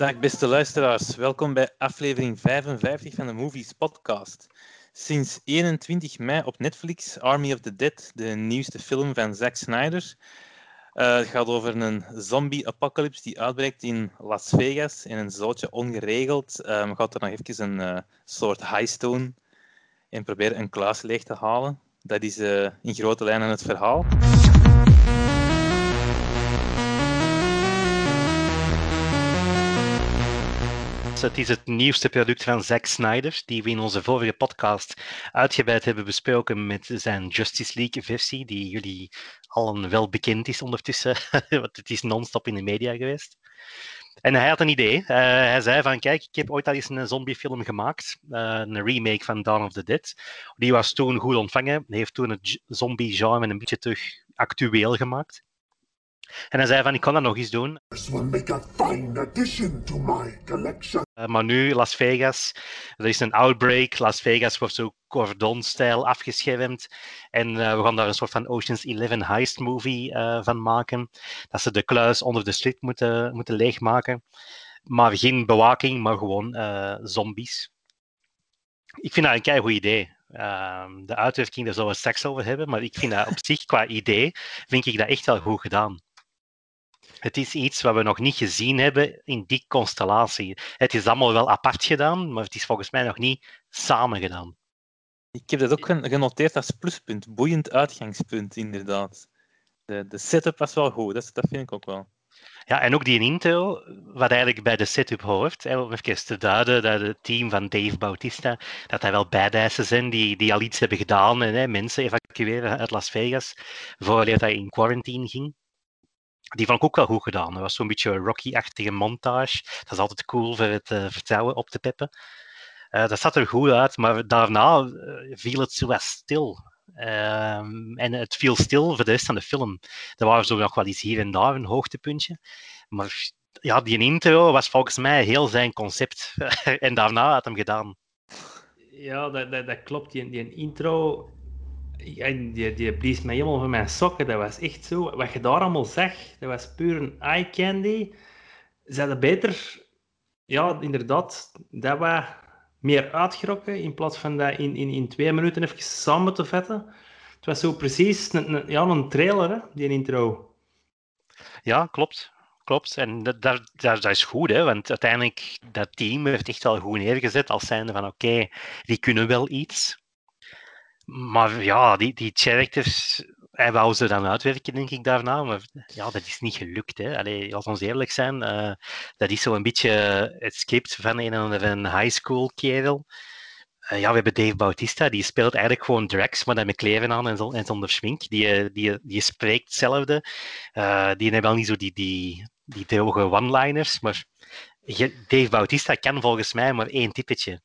Dag beste luisteraars, welkom bij aflevering 55 van de Movies Podcast. Sinds 21 mei op Netflix Army of the Dead, de nieuwste film van Zack Snyder. Uh, het gaat over een zombie-apocalypse die uitbreekt in Las Vegas en een zootje ongeregeld. Um, gaat er nog even een uh, soort heist doen en proberen een kluis leeg te halen. Dat is uh, in grote lijnen het verhaal. Het is het nieuwste product van Zack Snyder, die we in onze vorige podcast uitgebreid hebben besproken met zijn Justice League-versie, die jullie allen wel bekend is ondertussen, want het is non-stop in de media geweest. En hij had een idee. Uh, hij zei van, kijk, ik heb ooit al eens een zombiefilm gemaakt, uh, een remake van Dawn of the Dead. Die was toen goed ontvangen, heeft toen het zombie-genre een beetje terug actueel gemaakt. En hij zei van, ik kan dat nog eens doen. Uh, maar nu, Las Vegas, er is een outbreak. Las Vegas wordt zo cordon-stijl afgeschermd. En uh, we gaan daar een soort van Ocean's Eleven heist movie uh, van maken. Dat ze de kluis onder de slip moeten, moeten leegmaken. Maar geen bewaking, maar gewoon zombies. Ik vind dat een kei goed idee. Ehm, de uitwerking, daar zullen we straks over hebben. Maar ik vind dat op zich, qua idee, vind ik dat echt wel goed gedaan. Het is iets wat we nog niet gezien hebben in die constellatie. Het is allemaal wel apart gedaan, maar het is volgens mij nog niet samen gedaan. Ik heb dat ook genoteerd als pluspunt. Boeiend uitgangspunt, inderdaad. De, de setup was wel goed, dat, dat vind ik ook wel. Ja, en ook die intro, wat eigenlijk bij de setup hoort, hè, om even te duiden, dat het team van Dave Bautista, dat hij wel bijdassen zijn die, die al iets hebben gedaan en hè, mensen evacueren uit Las Vegas, voordat hij in quarantine ging. Die vond ik ook wel goed gedaan. Dat was zo'n beetje een Rocky-achtige montage. Dat is altijd cool voor het uh, vertrouwen op te peppen. Uh, dat zat er goed uit, maar daarna uh, viel het zo stil. Ehm, en het viel stil voor de rest van de film. Er waren zo nog wel eens hier en daar een hoogtepuntje. Maar ja, die intro was volgens mij heel zijn concept. en daarna had hem gedaan. Ja, dat, dat, dat klopt. Die, die intro die, die blies mij helemaal van mijn sokken. Dat was echt zo. Wat je daar allemaal zag, dat was puur een eye candy. Ze hadden beter, ja, inderdaad, dat we meer uitgerokken in plaats van dat in, in, in twee minuten even samen te vetten. Het was zo precies een, een ja, een trailer, hè, die intro. Ja, klopt. Klopt. En dat, dat, dat, is goed, hè? want uiteindelijk dat team heeft echt wel goed neergezet als zijnde van oké, die kunnen wel iets. Maar ja, die, die characters, hij wou ze dan uitwerken, denk ik, daarna. Maar ja, dat is niet gelukt. Hè. We ons eerlijk zijn, uh, dat is zo'n beetje het script van een, een high school kerel. Uh, ja, we hebben Dave Bautista, die speelt eigenlijk gewoon Drax, maar dan met kleren aan en, en zonder schmink. Die, die, die spreekt hetzelfde. Die hebben wel niet zo die, die, die droge one-liners, maar Dave Bautista kan volgens mij maar één typetje.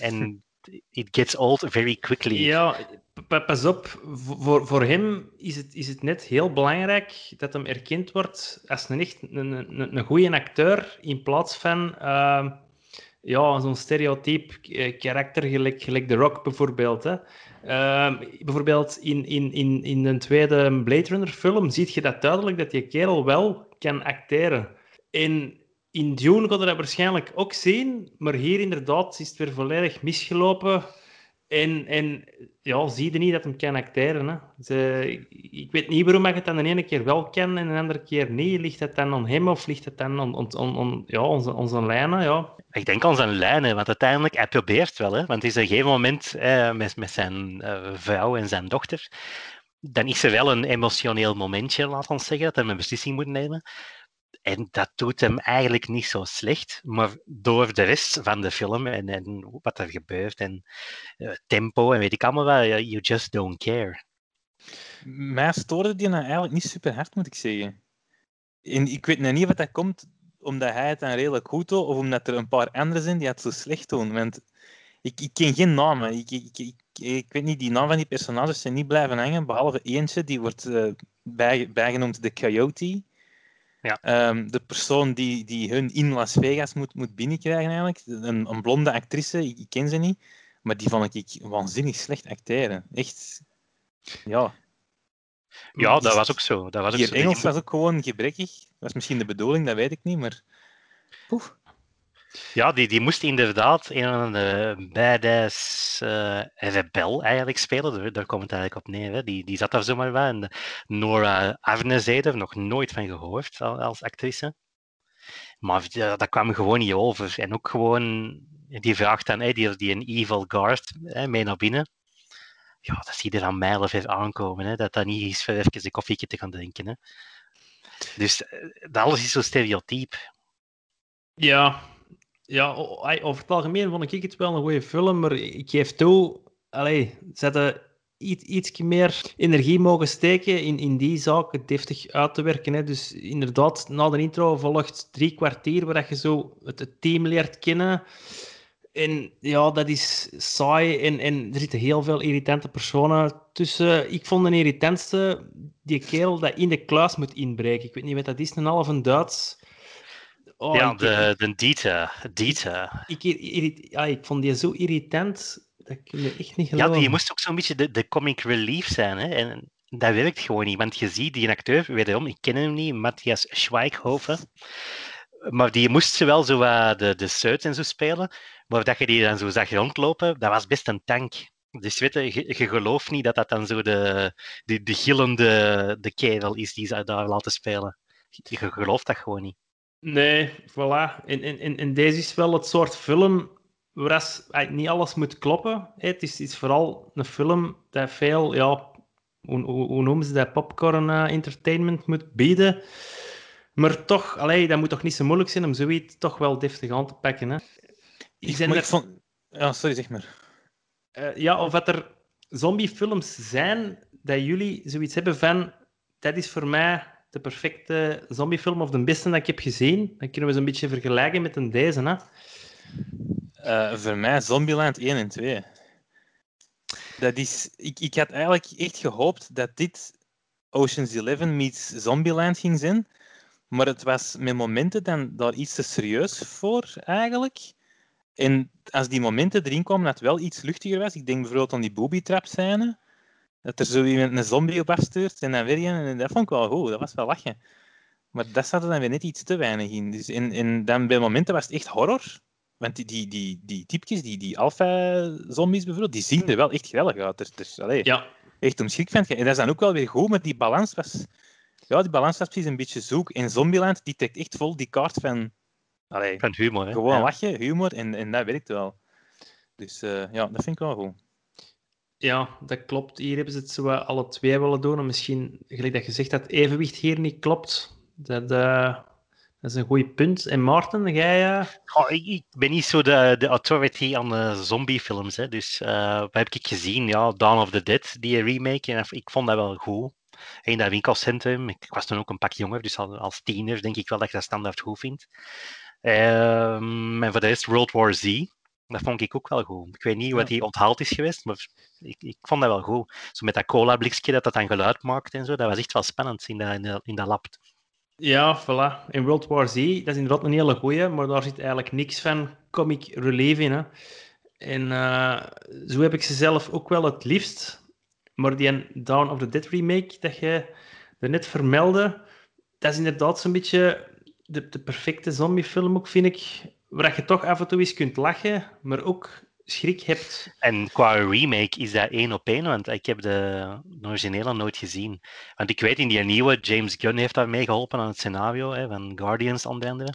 En it gets old very quickly. Ja, pas op. Voor, voor hem is het, is het net heel belangrijk dat hem erkend wordt als een echt een, een, een goede acteur in plaats van uh, ja, zo'n stereotype eh, karakter gelijk, gelijk The Rock bijvoorbeeld. Hè. Uh, bijvoorbeeld in, in, in, in een tweede Blade Runner film zie je dat duidelijk dat die kerel wel kan acteren. En in Dune kon je dat waarschijnlijk ook zien, maar hier inderdaad is het weer volledig misgelopen. En, en ja, zie je niet dat hem kan acteren. Hè. Ze, ik weet niet waarom ik het dan de ene keer wel kan en de andere keer niet. Ligt het dan aan hem of ligt het dan aan, ja, onze, onze lijnen? Ja. Ik denk aan zijn lijnen, want uiteindelijk, hij probeert wel. Hè, want is op een gegeven moment eh, met, met zijn uh, vrouw en zijn dochter, dan is er wel een emotioneel momentje, laat ons zeggen, dat hij een beslissing moet nemen. En dat doet hem eigenlijk niet zo slecht, maar door de rest van de film en, en wat er gebeurt en uh, tempo en weet ik allemaal wel, you just don't care. Mij stoorde die nou eigenlijk niet super hard, moet ik zeggen. En ik weet nou niet wat dat komt omdat hij het dan redelijk goed doet, of omdat er een paar anderen zijn die het zo slecht doen. Want ik, ik ken geen namen. Ik, ik, ik, ik, weet niet, die naam van die personages zijn niet blijven hangen, behalve eentje, die wordt uh, bij, bijgenoemd de Coyote. Ja. Ehm, de persoon die, die hun in Las Vegas moet, moet binnenkrijgen, eigenlijk. Een, een blonde actrice, ik, ken ze niet. Maar die vond ik waanzinnig slecht acteren. Echt, ja. Ja, dat was ook zo. Dat was ook zo. Engels was ook gewoon gebrekkig. Dat was misschien de bedoeling, dat weet ik niet, maar... Poef. Ja, die, die moest inderdaad een van de badass rebel eigenlijk spelen. Daar, komt het eigenlijk op neer. Hè. Die, die zat daar zomaar bij. En Nora Arnezeder, nog nooit van gehoord als actrice. Maar dat kwam gewoon niet over. En ook gewoon, die vraagt dan, hey, die, die een evil guard mee naar binnen. Ja, dat zie je dan mijlen ver aankomen. Hè. Dat dat niet is voor even een koffietje te gaan drinken. Hè. Dus eh, dat alles is zo stereotyp. Ja, ja, over het algemeen vond ik het wel een goede film, maar ik geef toe, allee, ze hadden iets, iets meer energie mogen steken in, in die zaken deftig uit te werken. Hè. Dus inderdaad, na de intro volgt drie kwartier waar je zo het, team leert kennen. En ja, dat is saai en, en er zitten heel veel irritante personen tussen. Ik vond de irritantste die kerel dat in de kluis moet inbreken. Ik weet niet wat dat is, een half een Duits. Oh, ja, de, de Dieter. Dieter. Ik, ik, ja, ik vond die zo irritant dat kun je echt niet geloven. Ja, je moest ook zo'n beetje de, de comic relief zijn. Hè? En dat werkt gewoon niet. Want je ziet die acteur, wederom, ik ken hem niet, Matthias Schweighofen. Maar die moest ze wel zo uh, de, de suits en zo spelen. Maar dat je die dan zo zag rondlopen, dat was best een tank. Dus weet je, je, je gelooft niet dat dat dan zo de, de, de gillende de kerel is die ze daar laten spelen. Je gelooft dat gewoon niet. Nee, voilà. En, en, en deze is wel het soort film waar niet alles moet kloppen. Het is, is vooral een film dat veel, ja, hoe, hoe, noemen ze dat, popcorn uh, entertainment moet bieden. Maar toch, allee, dat moet toch niet zo moeilijk zijn om zoiets toch wel deftig aan te pakken. Hè? Ik, ik, ik vond... Ja, sorry, zeg maar. Uh, ja, of dat er zombiefilms zijn dat jullie zoiets hebben van... Dat is voor mij de perfecte zombiefilm of de beste dat ik heb gezien. Dan kunnen we ze een beetje vergelijken met een deze. Hè? Uh, voor mij Zombieland 1 en 2. Dat is, ik, ik had eigenlijk echt gehoopt dat dit Ocean's 11 meets Zombieland ging zijn. Maar het was met momenten dan daar iets te serieus voor, eigenlijk. En als die momenten erin kwamen, dat het wel iets luchtiger was. Ik denk bijvoorbeeld aan die booby trap scène. Dat er zo iemand een zombie op afstuurt en dan weer. En dat vond ik wel goed, dat was wel lachen. Maar dat zat er dan weer net iets te weinig in. Dus en, en dan bij momenten was het echt horror. Want die, die, die, die typjes, die, die alpha-zombies bijvoorbeeld, die zien er wel echt geweldig uit. Dus, dus ja. echt om schrik van. En dat is dan ook wel weer goed, maar die balans was... Ja, die balans was precies een beetje zoek. En Zombieland, die trekt echt vol die kaart van... Allez, van humor, hè? Gewoon ja. lachen, humor, en, en dat werkt wel. Dus uh, ja, dat vind ik wel goed. Ja, dat klopt. Hier hebben ze het zo alle twee willen doen. En misschien, gelijk dat je zegt, dat evenwicht hier niet klopt. Dat, uh, dat is een goed punt. En Maarten, jij... Uh... Ik, ik, ben niet zo de, de authority aan de zombiefilms. Hè. Dus uh, wat heb ik gezien? Ja, Dawn of the Dead, die remake. En ik vond dat wel goed. In dat winkelcentrum. Ik was toen ook een pak jonger, dus als tiener denk ik wel dat ik dat standaard goed vind. Um, en voor de rest World War Z. Dat vond ik ook wel goed. Ik weet niet wat die onthaald is geweest, maar ik, ik vond dat wel goed. Zo met dat cola-blikje dat dat dan geluid maakt en zo. Dat was echt wel spannend in dat, in in dat lab. Ja, voilà. In World War Z, dat is inderdaad een hele goeie, maar daar zit eigenlijk niks van comic relief in. Hè. En uh, zo heb ik ze zelf ook wel het liefst. Maar die Dawn of the Dead remake, dat je er net vermeldde, dat is inderdaad zo'n beetje de, de perfecte zombiefilm ook, vind ik. Waar je toch af en toe eens kunt lachen, maar ook schrik hebt. En qua remake is dat één op één, want ik heb de, originele nooit gezien. Want ik weet in die nieuwe, James Gunn heeft daar mee geholpen aan het scenario hè, van Guardians onder andere.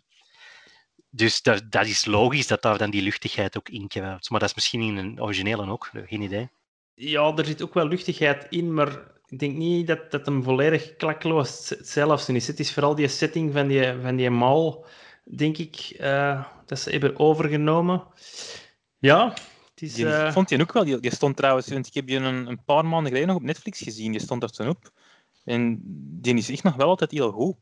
Dus dat, dat is logisch dat daar dan die luchtigheid ook in kruipt. Maar dat is misschien in een originele ook, geen idee. Ja, er zit ook wel luchtigheid in, maar ik denk niet dat, dat hem volledig klakloos hetzelfde is. Het is vooral die setting van die, van die mall, denk ik, uh, dat ze hebben overgenomen. Ja, het is... Die, uh... vond je ook wel. Die, die, stond trouwens, want ik heb je een, een paar maanden geleden nog op Netflix gezien. Die stond er toen op. En die is echt nog wel altijd heel goed.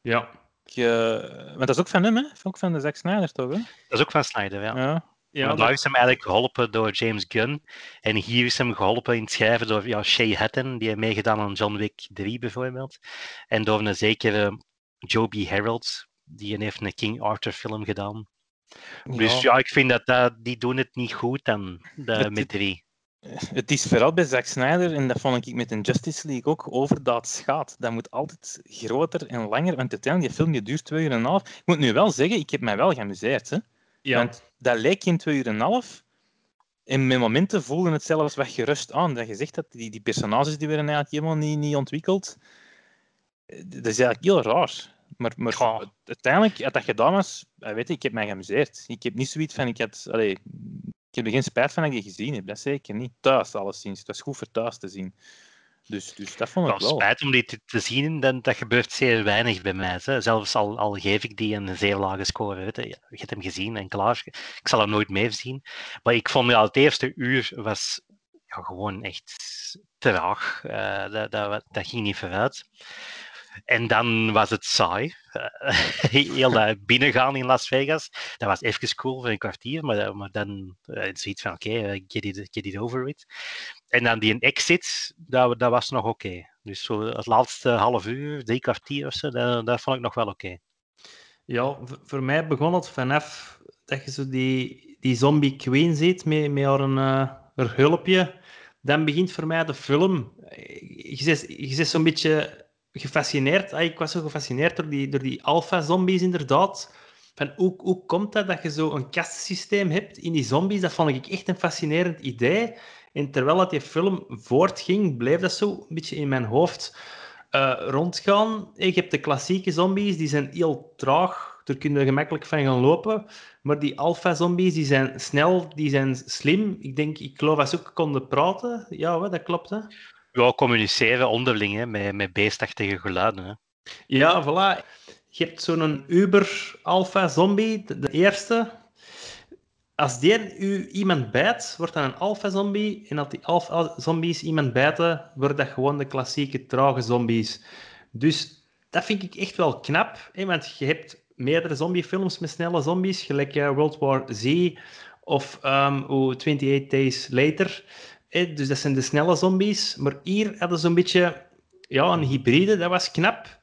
Ja. Ik, uh, want dat is ook van hem, hè? Ook van de Zack Snyder, toch? Hè? Dat is ook van Snyder, ja. ja. Ja, maar daar is hem eigenlijk geholpen door James Gunn. En hier is hem geholpen in het schrijven door ja, Shay Hatton, die heeft meegedaan aan John Wick 3 bijvoorbeeld. En door een zekere Joby Harold, die heeft een King Arthur film gedaan. Dus ja, ik vind dat, dat die doen het niet goed dan de, het, met drie. Het is vooral bij Zack Snyder, en dat vond ik met een Justice League ook, overdaad schaadt. Dat moet altijd groter en langer, want uiteindelijk, die film die duurt twee uur en een half. Ik moet nu wel zeggen, ik heb mij wel geamuseerd. Hè. Ja. Want dat leek in twee uur en een half. En met momenten voelde het zelfs weggerust aan. Dat je zegt dat die, die personages die werden eigenlijk helemaal niet, niet ontwikkeld. Eh, dat is eigenlijk heel raar. Maar, maar uiteindelijk, als dat gedaan was, weet je, ik heb mij geamuseerd. Ik heb niet zoiets van, ik, had, allee, ik heb er geen spijt van dat ik die gezien heb. Dat zeker niet. Thuis alleszins. Het was goed voor thuis te zien. Dus, dus dat vond ik wel. Spijt om die te, te zien, dat, dat gebeurt zeer weinig bij mij. Hè. Zelfs al, al geef ik die een zeer lage score. Weet je. je hebt hem gezien en klaar. Ik zal hem nooit meer zien. Maar ik vond ja, het eerste uur was ja, gewoon echt traag. Uh, dat, dat, dat ging niet vooruit. En dan was het saai. Heel dat binnengaan in Las Vegas, dat was even cool voor een kwartier, maar, maar dan uh, zoiets van, oké, okay, it, get it over it. En dan die exit, dat, dat was nog oké. Dus zo het laatste half uur, drie kwartier of zo, dat, dat vond ik nog wel oké. Ja, voor mij begon het vanaf dat je zo die, die zombie queen ziet met, met haar, een, uh, haar hulpje. Dan begint voor mij de film. Je je zit zo'n beetje gefascineerd. Ah, ik was zo gefascineerd door die, door die alpha-zombies, inderdaad. Van hoe, hoe komt dat dat je zo een kastsysteem hebt in die zombies? Dat vond ik echt een fascinerend idee. En terwijl dat die film voortging, bleef dat zo een beetje in mijn hoofd uh, rondgaan. Je hebt de klassieke zombies, die zijn heel traag. Daar kun je gemakkelijk van gaan lopen. Maar die alpha-zombies, die zijn snel, die zijn slim. Ik denk, ik geloof dat ze ook konden praten. Ja, dat klopt, hè? Ja, communiceren onderling, hè, met, met beestachtige geluiden. Hè. Ja, voilà. Je hebt zo'n Uber-alpha-zombie, de eerste als die u iemand bijt, wordt dat een alpha-zombie. En als die alpha-zombies iemand bijten, worden dat gewoon de klassieke trage zombies. Dus dat vind ik echt wel knap. Hè? Want je hebt meerdere zombiefilms met snelle zombies, gelijk uh, World War Z of um, 28 Days Later. Dus dat zijn de snelle zombies. Maar hier hadden ze een beetje ja, een hybride, dat was knap.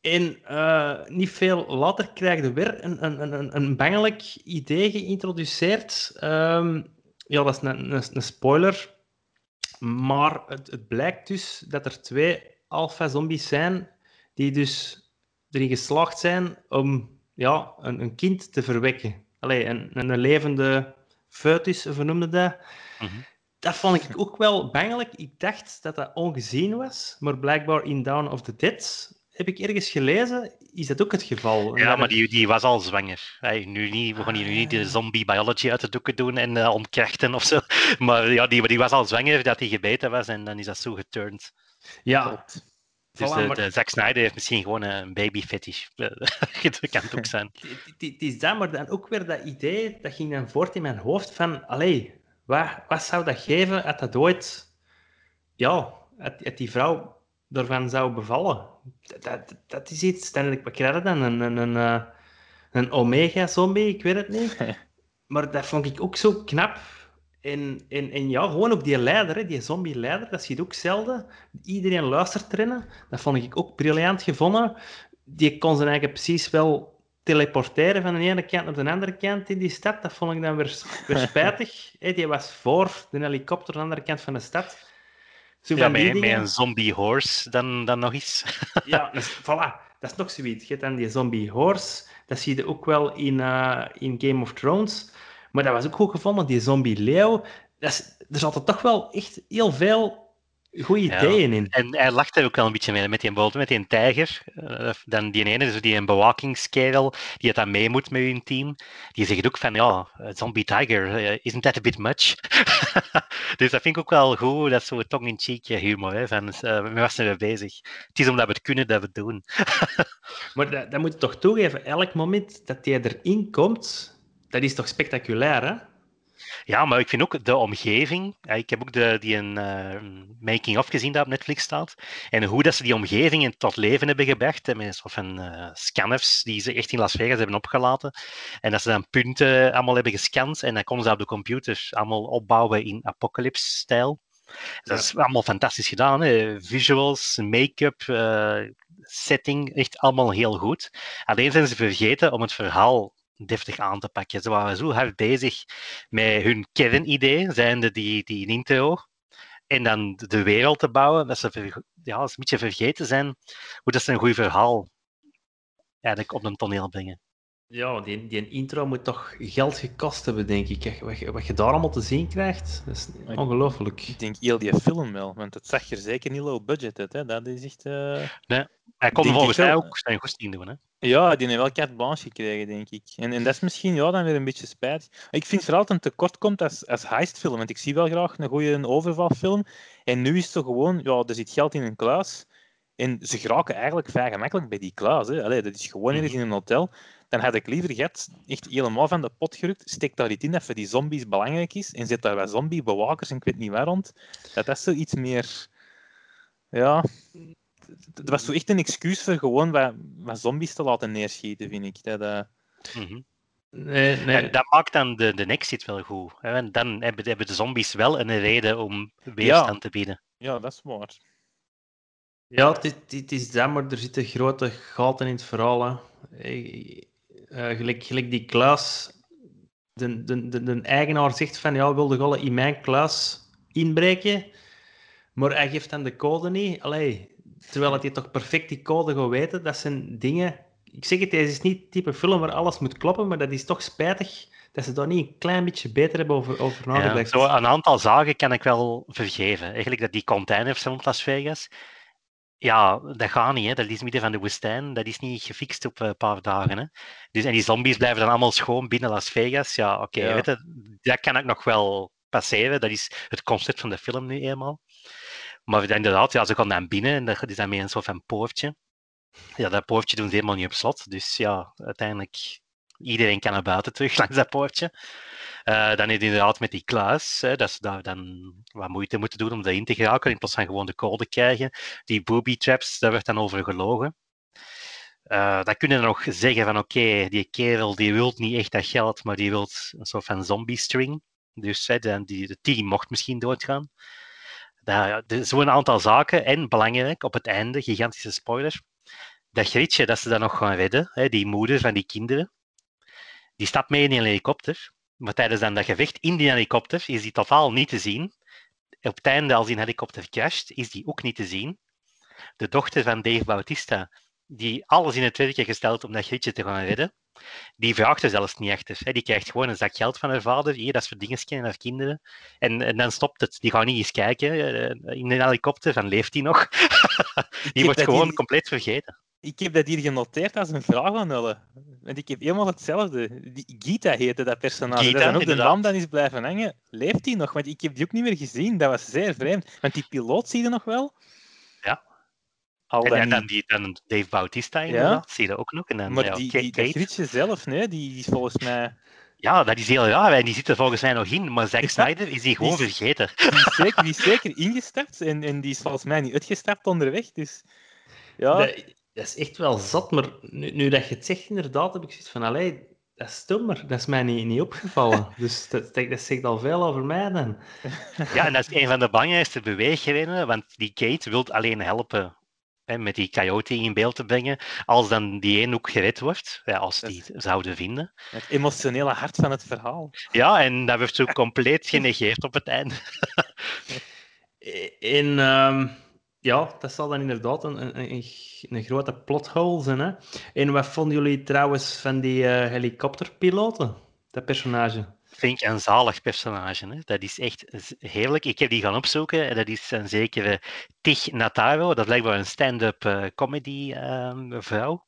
En uh, niet veel later krijg je weer een, een, een, een bangelijk idee geïntroduceerd. Um, ja, dat is een, een, een spoiler. Maar het, het, blijkt dus dat er twee alpha-zombies zijn die dus erin geslaagd zijn om ja, een, een kind te verwekken. Allee, een, een levende foetus, vernoemde dat. -hmm. Dat vond ik ook wel bangelijk. Ik dacht dat dat ongezien was, maar blijkbaar in Down of the Dead heb ik ergens gelezen, is dat ook het geval. Ja, maar die, die was al zwanger. Hey, nu niet, we gaan hier nu niet de zombie biology uit de doeken doen en uh, ontkrachten of zo. Maar ja, die, die was al zwanger dat hij gebeten was en dan is dat zo geturned. Ja. Dus de, de, Zack Snyder heeft misschien gewoon een baby fetish. dat kan het ook zijn. Het is dat, maar dan ook weer dat idee, dat ging dan voort in mijn hoofd van, allee, wat, wat zou dat geven als dat ooit, ja, als die vrouw ervan zou bevallen. Dat, dat, dat is iets, dan, wat krijg je dan? Een, een, een, eh, een omega-zombie, ik weet het niet. Maar dat vond ik ook zo knap. En, en, en ja, gewoon ook die leider, hè, die zombie-leider, dat zie je ook zelden. Iedereen luistert erin. Dat vond ik ook briljant gevonden. Die kon zijn eigen precies wel teleporteren van de ene kant naar de andere kant in die stad. Dat vond ik dan weer, weer spijtig. Die was voor de helikopter aan de andere kant van de stad. Zo ja, met, met, een zombie horse dan, dan nog eens. ja, dus, voilà. Dat is nog zoiets. Je hebt dan die zombie horse. Dat zie je ook wel in, uh, in Game of Thrones. Maar dat was ook goed gevonden, die zombie leeuw. Dat is, er zat er toch wel echt heel veel goede ideeën in. En hij lacht er ook wel een beetje mee, met die, met die tijger. Uh, dan die ene, dus die een bewakingskerel, die het dan mee moet met hun team. Die zegt ook van, ja, zombie tiger, uh, isn't that a bit much? dus dat vind ik ook wel goed, dat zo'n tong-in-cheek humor. Hè, van, uh, we waren er bezig. Het is omdat we het kunnen dat we het doen. maar dat, dat moet je toch toegeven, elk moment dat hij erin komt, dat is toch spectaculair, hè? Ja, maar ik vind ook de omgeving. Ik heb ook de, die een uh, making-of gezien dat op Netflix staat. En hoe dat ze die omgeving tot leven hebben gebracht. Met soort van uh, scanners die ze echt in Las Vegas hebben opgelaten. En dat ze dan punten allemaal hebben gescand. En dan konden ze op de computer allemaal opbouwen in apocalypse-stijl. Dat is allemaal fantastisch gedaan. Hè? Visuals, make-up, uh, setting, echt allemaal heel goed. Alleen zijn ze vergeten om het verhaal deftig aan te pakken. Ze waren zo hard bezig met hun kernidee, zijnde die, die intro, en dan de wereld te bouwen, dat ze ja, een beetje vergeten zijn hoe dat ze een goed verhaal eigenlijk op een toneel brengen. Ja, die, die intro moet toch geld gekost hebben, denk ik. Wat, je- wat je daar allemaal te zien krijgt, dat is ongelooflijk. Ik denk heel die film wel, want het zag er zeker niet low budget uit. Hè. Dat is echt... eh, Hij kon volgens mij ook zijn goesting doen. Hè? Ja, die heeft wel carte blanche gekregen, denk ik. En, en dat is misschien ja, dan weer een beetje spijtig. Ik vind vooral dat het een tekort komt als, als heistfilm. Want ik zie wel graag een goede overvalfilm. En nu is het zo gewoon, ja, er zit geld in een kluis. En ze geraken eigenlijk vrij gemakkelijk bij die kluis. Hè. Allee, dat is gewoon ergens in een hotel. Dan had ik liever gehad, echt helemaal van de pot gerukt. Steek daar iets in dat voor die zombies belangrijk is. En zet daar wat zombiebewakers en ik weet niet waar rond. Dat dat zo iets meer... Ja... Het was zo echt een excuus voor gewoon wat, wat zombies te laten neerschieten, vind ik. Dat, eh, Mhm. Nee, nee. En dat maakt dan de, de exit wel goed. Hè? En dan hebben, hebben de zombies wel een reden om weerstand te bieden. Ja, dat is waar. Ja, het is, het is dat, maar er zitten grote gaten in het verhaal. Hè. Eh, gelijk, gelijk die kluis. De, de, de, de eigenaar zegt van, ja, wilde Golle in mijn kluis inbreken? Maar hij geeft dan de code niet. Allee, terwijl hij toch perfect die code gaat weten. Dat zijn dingen... Ik zeg het, deze is niet het type film waar alles moet kloppen, maar dat is toch spijtig dat ze daar niet een klein beetje beter hebben over, over Ja, nagedacht. zo een aantal zaken kan ik wel vergeven. Eigenlijk dat die containers rond Las Vegas. Ja, dat gaat niet. Hè. Dat is midden van de woestijn. Dat is niet gefixt op een paar dagen. Hè. Dus, en die zombies blijven dan allemaal schoon binnen Las Vegas. Ja, oké. Ja. je, dat kan ik nog wel passeren. Dat is het concept van de film nu eenmaal. Maar inderdaad, ja, ze gaan dan binnen en dat is dan meer een soort van poortje. Ja, dat poortje doen ze helemaal niet op slot. Dus ja, uiteindelijk, iedereen kan naar buiten terug langs dat poortje. Eh, dan is inderdaad met die kluis, hè, dat ze daar dan wat moeite moeten doen om erin te geraken, in plaats van gewoon de code krijgen. Die booby traps, daar werd dan over gelogen. Eh, dan kunnen we nog zeggen van oké, die kerel die wil niet echt dat geld, maar die wil een soort van zombie string. Dus hè, dan die, de team mocht misschien doodgaan. Zo'n aantal zaken. En belangrijk, op het einde, gigantische spoiler, dat Grietje dat ze dan nog gaan redden, hè, die moeder van die kinderen, die stapt mee in een helikopter. Maar tijdens dan dat gevecht in die helikopter is die totaal niet te zien. Op het einde, als die helikopter crasht, is die ook niet te zien. De dochter van Dave Bautista, die alles in het werk heeft gesteld om dat Grietje te gaan redden, die vraagt er zelfs niet achter. hè. Die krijgt gewoon een zak geld van haar vader. Hier, dat is voor dingetjes en haar kinderen. En, en dan stopt het. Die gaan niet eens kijken eh, in een helikopter, van leeft hij nog? die wordt gewoon compleet vergeten. Ik heb dat hier genoteerd als een vraag aan Ulle. Want ik heb helemaal hetzelfde. Die Gita heette dat personage. Gita, dat ook de naam dan is blijven hangen. Leeft hij nog? Want ik heb die ook niet meer gezien. Dat was zeer vreemd. Want die piloot zie je nog wel? Ja. Al En, dan en dan, niet. die, dan Dave Bautista, inderdaad, zie je dat ook nog. En dan, Maar ja, die, Kate- die, dat Kate. Grietje zelf, nee, die is volgens mij... Ja, dat is heel raar. En die zit er volgens mij nog in. Maar Zack Snyder is die gewoon die is- vergeten. Die is zeker, die is zeker ingestapt. En, en die is volgens mij niet uitgestapt onderweg. Dus ja, dat is echt wel zat, maar nu, nu dat je het zegt, inderdaad, heb ik zoiets van, allee, dat is stom, maar dat is mij niet, niet opgevallen. dus dat, dat, dat zegt al veel over mij dan. Ja, en dat is een van de belangrijkste beweegredenen. Want die Kate wil alleen helpen hè, met die coyote in beeld te brengen. Als dan die één ook gered wordt. Ja, als die het zouden vinden. het emotionele hart van het verhaal. Ja, en dat wordt zo compleet genegeerd op het einde. En ehm, ja, dat zal dan inderdaad een, een, een, grote plothole zijn. Hè? En wat vonden jullie trouwens van die eh, helikopterpiloten, dat personage? Vind ik een zalig personage. Hè. Dat is echt heerlijk. Ik heb die gaan opzoeken. En dat is een zekere Tig Nataro. Dat lijkt wel een stand-up eh, comedy ehm, vrouw.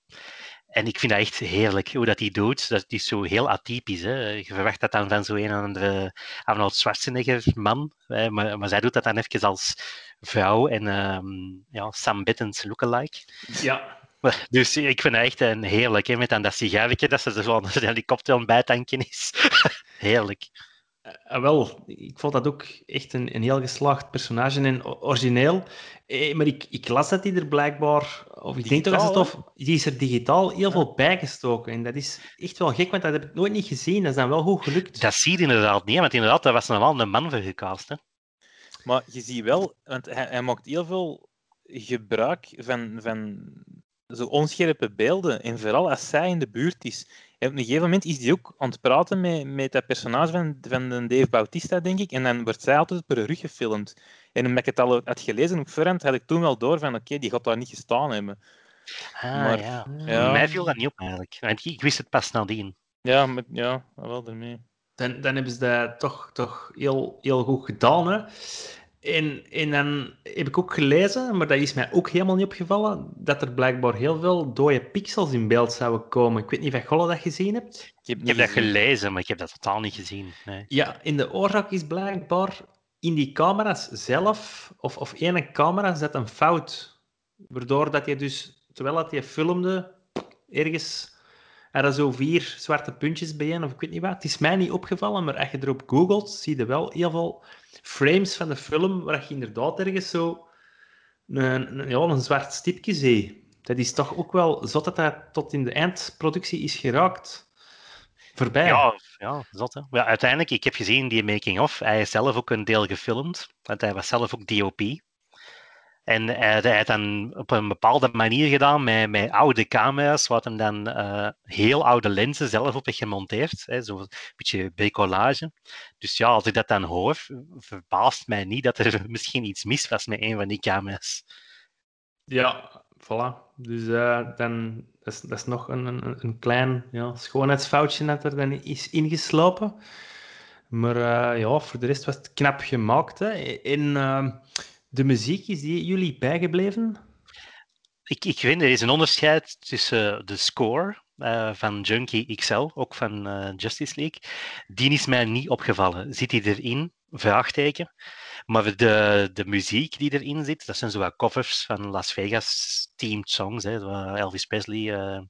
En ik vind dat echt heerlijk hoe dat die doet. Dat is zo heel atypisch. Hè. Je verwacht dat dan van zo'n andere Arnold Schwarzenegger man. Hè. Maar, maar zij doet dat dan even als vrouw en ehm, ja, Sam Bittens lookalike. Ja. Dus ik vind dat echt een heerlijk. Hè, met dan dat sigaretje dat ze er zo aan de helikopter aan bijtanken is. heerlijk. Ah, wel, ik vond dat ook echt een, een heel geslaagd personage en origineel. Eh, maar ik, ik las dat die er blijkbaar, of ik denk toch dat het of, die is er digitaal heel veel bijgestoken. En dat is echt wel gek, want dat heb ik nooit niet gezien. Dat is dan wel goed gelukt. Dat zie je inderdaad niet, want inderdaad, daar was normaal een man voor gecast. Hè. Maar je ziet wel, want hij, hij maakt heel veel gebruik van, van zo onscherpe beelden. En vooral als zij in de buurt is. En op een gegeven moment is hij ook aan het praten met, met dat personage van, van de Dave Bautista, denk ik. En dan wordt zij altijd haar rug gefilmd. En omdat ik het al had gelezen op voorhand, had ik toen wel door van oké, die gaat daar niet gestaan hebben. Ah, Maar- ja. ja. Mij viel dat niet op eigenlijk. Want ik wist het pas nadien. Ja, ja, wel ermee. Dan, dan hebben ze dat toch, toch heel, heel goed gedaan. Hè? En, en dan heb ik ook gelezen, maar dat is mij ook helemaal niet opgevallen, dat er blijkbaar heel veel dode pixels in beeld zouden komen. Ik weet niet of Golle dat gezien hebt. Ik heb, Ik heb dat gelezen, maar ik heb dat totaal niet gezien. Nee. Ja, in de oorzaak is blijkbaar in die camera's zelf, of, of ene camera, zat een fout. Waardoor dat je dus, terwijl dat je filmde, ergens er zo vier zwarte puntjes bijeen, of ik weet niet wat. Het is mij niet opgevallen, maar als je erop googelt, zie je wel heel veel frames van de film waar je inderdaad ergens zo een, een- ja, een zwart stipje ziet. Dat is toch ook wel zot dat dat tot in de eindproductie is geraakt. Voorbij. Ja, ja, zot hè. Ja, uiteindelijk, ik heb gezien die making-of. Hij is zelf ook een deel gefilmd, want hij was zelf ook DOP. En hij, hij dan op een bepaalde manier gedaan met, met oude camera's, wat hem dan eh, heel oude lenzen zelf op heeft gemonteerd. Hè, Zo'n beetje bricolage. Dus ja, als ik dat dan hoor, verbaast mij niet dat er misschien iets mis was met een van die camera's. Ja, voilà. Dus eh, dan, dat, is, dat is nog een, een, een klein ja, schoonheidsfoutje dat er dan is ingeslopen. Maar eh, ja, voor de rest was het knap gemaakt. Hè. En de muziek, is die jullie bijgebleven? Ik, ik vind, er is een onderscheid tussen de score eh, van Junkie XL, ook van eh, Justice League. Die is mij niet opgevallen. Zit die erin? Vraagteken. Maar de, de muziek die erin zit, dat zijn zo wat covers van Las Vegas themed songs. Hè. Zo, Elvis Presley, eh,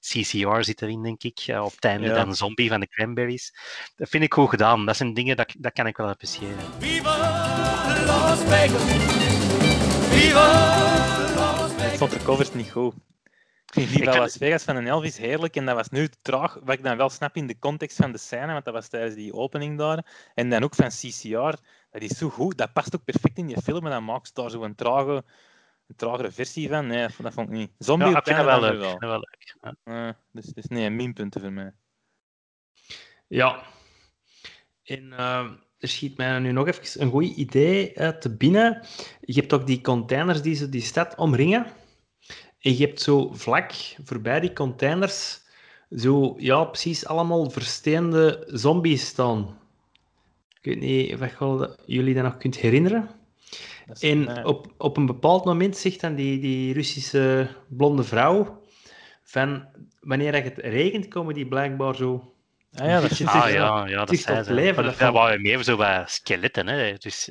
CCR zit erin, denk ik. Eh, op het einde Ja. dan Zombie van de Cranberries. Dat vind ik goed gedaan. Dat zijn dingen, dat, dat kan ik wel appreciëren. Viva Las Vegas. Viva Las Ik Vegas. vond de covers niet goed. Ik vind Viva Ik- Las Vegas van een Elvis heerlijk en dat was nu traag, wat ik dan wel snap in de context van de scène, want dat was tijdens die opening daar. En dan ook van CCR, dat is zo goed, dat past ook perfect in die film en dan maakt ze daar zo een, trage, een tragere versie van. Nee, dat vond- ik niet. Zombie Ja, op ik vind dat wel leuk. dat wel leuk. Ja. Eh, dus, dus nee, minpunten voor mij. Ja. En eh, er schiet mij nu nog even een goed idee te binnen. Je hebt ook die containers die ze die stad omringen. En je hebt zo vlak voorbij die containers zo, ja, precies allemaal versteende zombies staan. Ik weet niet of je jullie dat nog kunt herinneren. Is, En eh, op, op een bepaald moment zegt dan die, die Russische blonde vrouw van wanneer het regent, komen die blijkbaar zo ah, ja, dat Ah ja, ja dat tot ze. dat waren meer zo wat skeletten. Hè. Dus,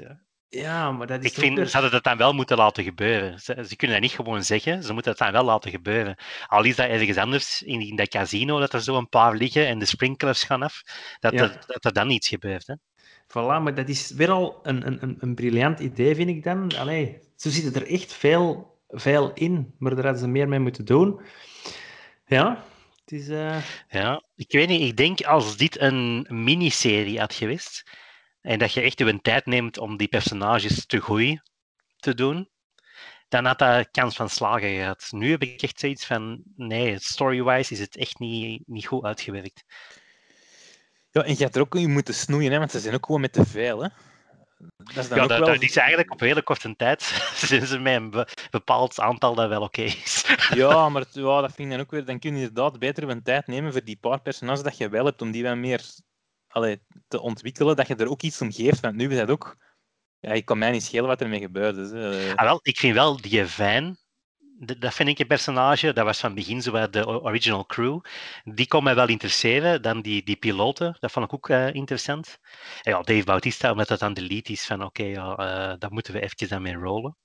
Ja, maar dat is ik vind, ze hadden dat dan wel moeten laten gebeuren. Ze, ze kunnen dat niet gewoon zeggen, ze moeten dat dan wel laten gebeuren. Al is dat ergens anders, in, in dat casino, dat er zo een paar liggen en de sprinklers gaan af, dat, Ja. er, dat er dan iets gebeurt. Hè. Voilà, maar dat is weer al een, een, een, een briljant idee, vind ik dan. Allee, zo zit er echt veel, veel in, maar daar hadden ze meer mee moeten doen. Ja, het is... eh, Ja, ik weet niet, ik denk als dit een miniserie had geweest, en dat je echt je tijd neemt om die personages te groeien te doen, dan had dat kans van slagen gehad. Nu heb ik echt zoiets van, nee, story-wise is het echt niet, niet goed uitgewerkt. Ja, en je hebt er ook in moeten snoeien, hè, want ze zijn ook gewoon met te veel. Hè. Dat is dan Ja, ook dat, wel... dat is eigenlijk op hele korte tijd zijn ze met een be- bepaald aantal dat wel oké is. Ja, maar ja, dat vind ik dan ook weer. Dan kun je inderdaad beter een tijd nemen voor die paar personages dat je wel hebt, om die wat meer te ontwikkelen. Dat je er ook iets om geeft. Want nu is dat ook. Ja, ik kan mij niet schelen wat ermee. Hè. Ah, wel, ik vind wel die Vijn, dat vind ik een personage, dat was van begin zo wat de original crew. Die kon mij wel interesseren. Dan die, die piloten, dat vond ik ook eh, interessant. En ja, Dave Bautista, omdat dat dan de lead is van oké, ja, eh, daar moeten we eventjes aan mee rollen.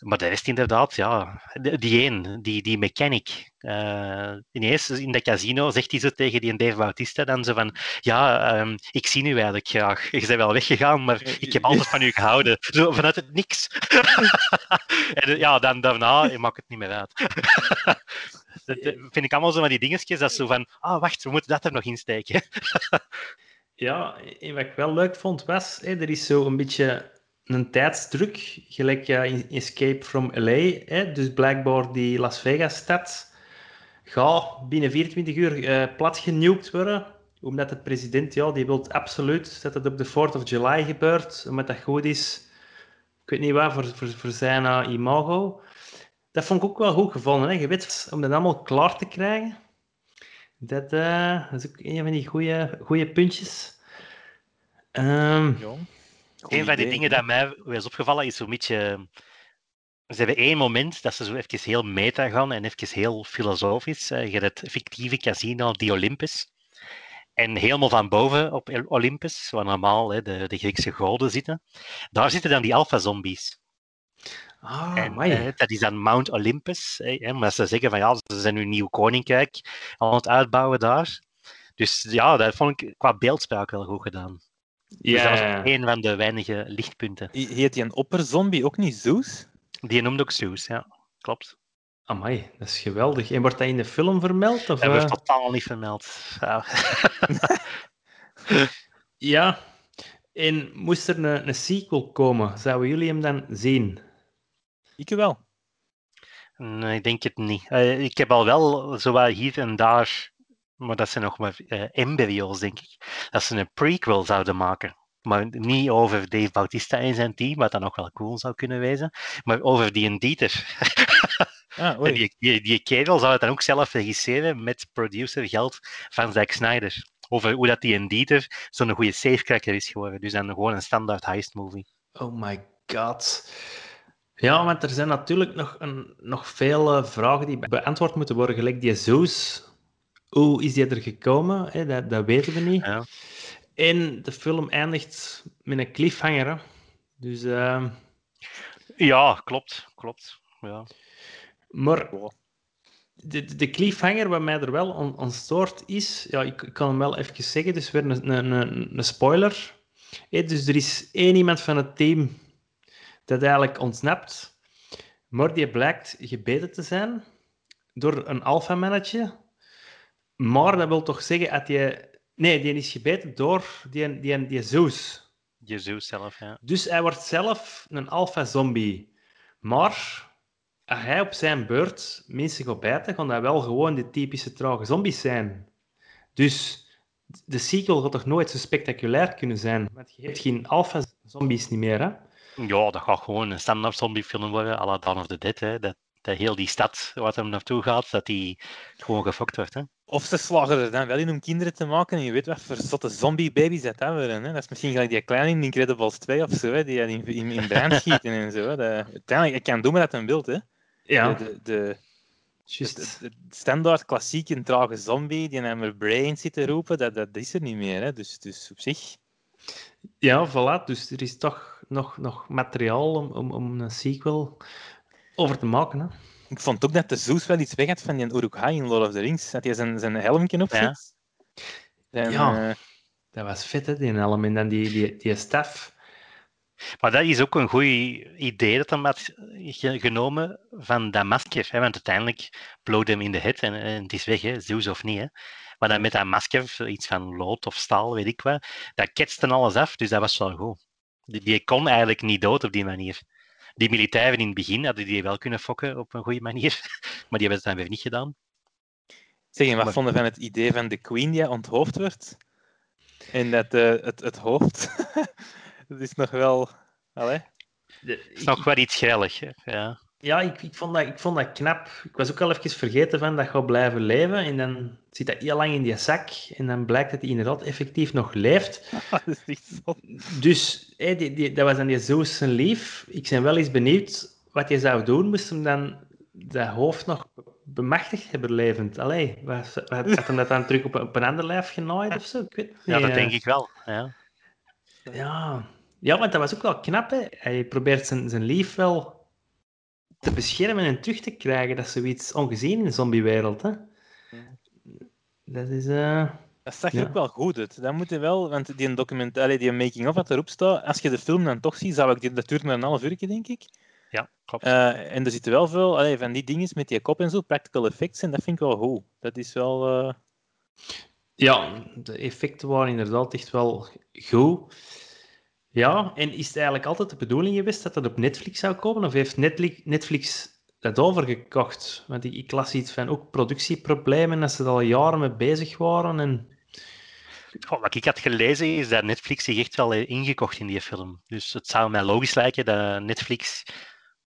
Maar de rest inderdaad, ja. De- Die één, die, die mechanic. eh ineens in dat casino zegt hij zo tegen die Dave Bautista dan zo van ja, ehm, ik zie u eigenlijk graag. Je bent wel weggegaan, maar ik heb altijd van u gehouden. Zo vanuit het niks. en ja, dan daarna maakt het niet meer uit. dat eh, vind ik allemaal zo van die dingetjes, dat zo van, ah wacht, we moeten dat er nog in steken. Ja, wat ik wel leuk vond was, er is zo een beetje een tijdsdruk, gelijk ja, in Escape from LA. Hè, dus blijkbaar die Las Vegas-stad gaat binnen 24 uur eh plat genukt worden. Omdat de president, ja, die wil absoluut dat het op de 4th of July gebeurt. Omdat dat goed is, ik weet niet wat, voor, voor, voor zijn eh, imago. dat vond ik ook wel goed gevonden. Hè? Je weet, om dat allemaal klaar te krijgen. Dat, eh, is ook een van die goede puntjes. Ehm, Ja. Een van die idee. dingen dat mij is opgevallen is zo'n beetje. Ze hebben één moment dat ze zo even heel meta gaan en even heel filosofisch. Eh, Je hebt het fictieve casino, die Olympus. En helemaal van boven op Olympus, waar normaal hè, de, de Griekse goden zitten, daar zitten dan die alpha-zombies. ah, en eh, dat is dan Mount Olympus. hè, omdat ze zeggen van ja, ze zijn nu nieuw koninkrijk aan het uitbouwen daar. Dus ja, dat vond ik qua beeldspraak wel goed gedaan. Dus dat was ja, een van de weinige lichtpunten. Heet die een opperzombie ook niet Zeus? Die noemde ook Zeus, ja. Klopt. amai, dat is geweldig. En wordt dat in de film vermeld? Of, Dat eh? wordt totaal niet vermeld. Ja. Ja. En moest er een, een sequel komen, zouden jullie hem dan zien? Ik wel. Nee, ik denk het niet. Eh, ik heb al wel zo wat hier en daar, maar dat zijn nog maar eh, embryo's, denk ik, dat ze een prequel zouden maken. Maar niet over Dave Bautista en zijn team, wat dan nog wel cool zou kunnen wezen, maar over die en Dieter. Ah, En die, die, die kerel zou het dan ook zelf regisseren met producergeld van Zack Snyder. Over hoe dat die en Dieter zo'n goede safecracker is geworden. Dus dan gewoon een standaard heist movie. Oh my god. Ja, want er zijn natuurlijk nog, een, nog veel vragen die beantwoord moeten worden. Gelijk die Zeus. Hoe is die er gekomen? Hè? Dat, dat weten we niet. Ja. En de film eindigt met een cliffhanger. Hè? Dus, eh, Ja, klopt. klopt. Ja. maar de, de- cliffhanger wat mij er wel aan, aan stoort is... Ja, ik, ik kan hem wel even zeggen. Dus weer een, een, een, een spoiler. Dus er is één iemand van het team dat eigenlijk ontsnapt. Maar die blijkt gebeten te zijn door een alpha-mannetje. Maar dat wil toch zeggen dat je... Nee, die is gebeten door die, die, die Zeus. Zeus zelf, ja. Dus hij wordt zelf een alpha-zombie. Maar als hij op zijn beurt mensen gaat bijten, gaan dat wel gewoon de typische trage zombies zijn. Dus de sequel gaat toch nooit zo spectaculair kunnen zijn? Want je hebt geen alpha-zombies niet meer, hè? Ja, dat gaat gewoon een standaard zombiefilm worden, à la Dawn of the Dead. Hè. Dat, dat heel die stad waar hem naartoe gaat, dat die gewoon gefokt wordt. Hè. Of ze slagen er dan wel in om kinderen te maken en je weet wat voor zotte zombie-baby's dat worden. Hè? Dat is misschien gelijk die kleine in Incredibles 2 of zo, hè? die in, in, in brand schieten en zo. Hè? Dat, uiteindelijk, ik kan doen met dat een beeld. Hè? Ja, De, de, standaard klassieke trage zombie die naar mijn brain zit te roepen, dat, dat is er niet meer. Hè? Dus, dus op zich... Ja, voilà. Dus er is toch nog, nog materiaal om, om, om een sequel over te maken, hè? Ik vond ook dat de Zeus wel iets weg had van die Uruk-hai in Lord of the Rings. Dat hij zijn, zijn helmje op Ja. zit. En, Ja. eh, Dat was vet, hè, die helm. En dan die, die, die staf. Maar dat is ook een goed idee dat hem had ge- genomen van dat masker. Hè. Want uiteindelijk bloot hem in de head en, en het is weg, hè. Zeus of niet. Hè. Maar dan met dat masker, iets van lood of staal, weet ik wat, dat ketste alles af, dus dat was wel goed. Die, die kon eigenlijk niet dood op die manier. Die militairen in het begin hadden die wel kunnen fokken op een goede manier, maar die hebben het dan weer niet gedaan. Zeg, en wat Maar- vonden van het idee van de Queen die onthoofd wordt? En dat eh, het, het hoofd, dat is nog wel. Allee. De- Het is nog wel iets grillig. Hè. Ja. Ja, ik, ik, vond dat, ik vond dat knap. Ik was ook al even vergeten van dat gaat blijven leven. En dan zit dat heel lang in die zak. En dan blijkt dat hij inderdaad effectief nog leeft. dat is echt zo. Dus die, die, dat was dan die Zeus zijn lief. Ik ben wel eens benieuwd wat je zou doen. Moest hem dan dat hoofd nog bemachtigd hebben levend? Allee, was, wat- had hem dat dan terug op, een- op een ander lijf genaaid of zo? Ik weet ja, niet, dat denk ik wel. Ja. Ja. ja, want dat was ook wel knap. Hè? Hij probeert zijn, zijn lief wel te beschermen en terug te krijgen. Dat is zoiets ongezien in de zombiewereld. Hè? Dat is... eh, Dat zag Ja. ook wel goed uit. Dat moet je wel, want die document, allee, die making-of wat erop staat, als je de film dan toch ziet, zou ik die, dat duurt maar een half uur, denk ik. ja, klopt. Eh, en er zitten wel veel allee, van die dingen met die kop en zo, practical effects, en dat vind ik wel goed. Dat is wel. eh, ja, de effecten waren inderdaad echt wel goed. Ja, en is het eigenlijk altijd de bedoeling geweest dat het op Netflix zou komen? Of heeft Netflix, Netflix dat overgekocht? Want ik, ik las iets van ook productieproblemen, dat ze er al jaren mee bezig waren. En... Wat ik had gelezen is dat Netflix zich echt wel heeft ingekocht in die film. Dus het zou mij logisch lijken dat Netflix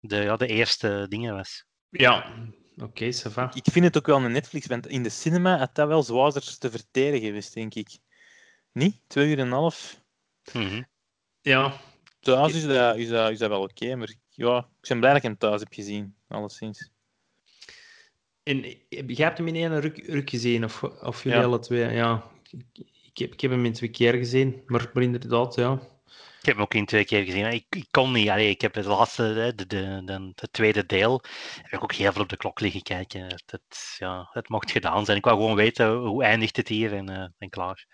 de, ja, de eerste dingen was. Ja, oké, va. Ik vind het ook wel een Netflix, want in de cinema had dat wel zwaarder te verteren geweest, denk ik. Niet? Twee uur en een half. Mhm. Ja, Thuis is dat, is dat, is dat wel oké, maar ja, ik ben blij dat ik hem thuis heb gezien, alleszins. en jij hebt hem in één ruk, ruk gezien, of, of jullie Ja. alle twee? Ja, ik, ik, heb, ik heb hem in twee keer gezien, maar, maar inderdaad, ja. Ik heb hem ook in twee keer gezien. maar Ik, ik kon niet. Allee, ik heb het laatste, hè, de, de, de, het tweede deel, heb ik ook heel veel op de klok liggen kijken. Het, het, ja, het mocht gedaan zijn. Ik wou gewoon weten hoe eindigt het hier en, eh, en klaar.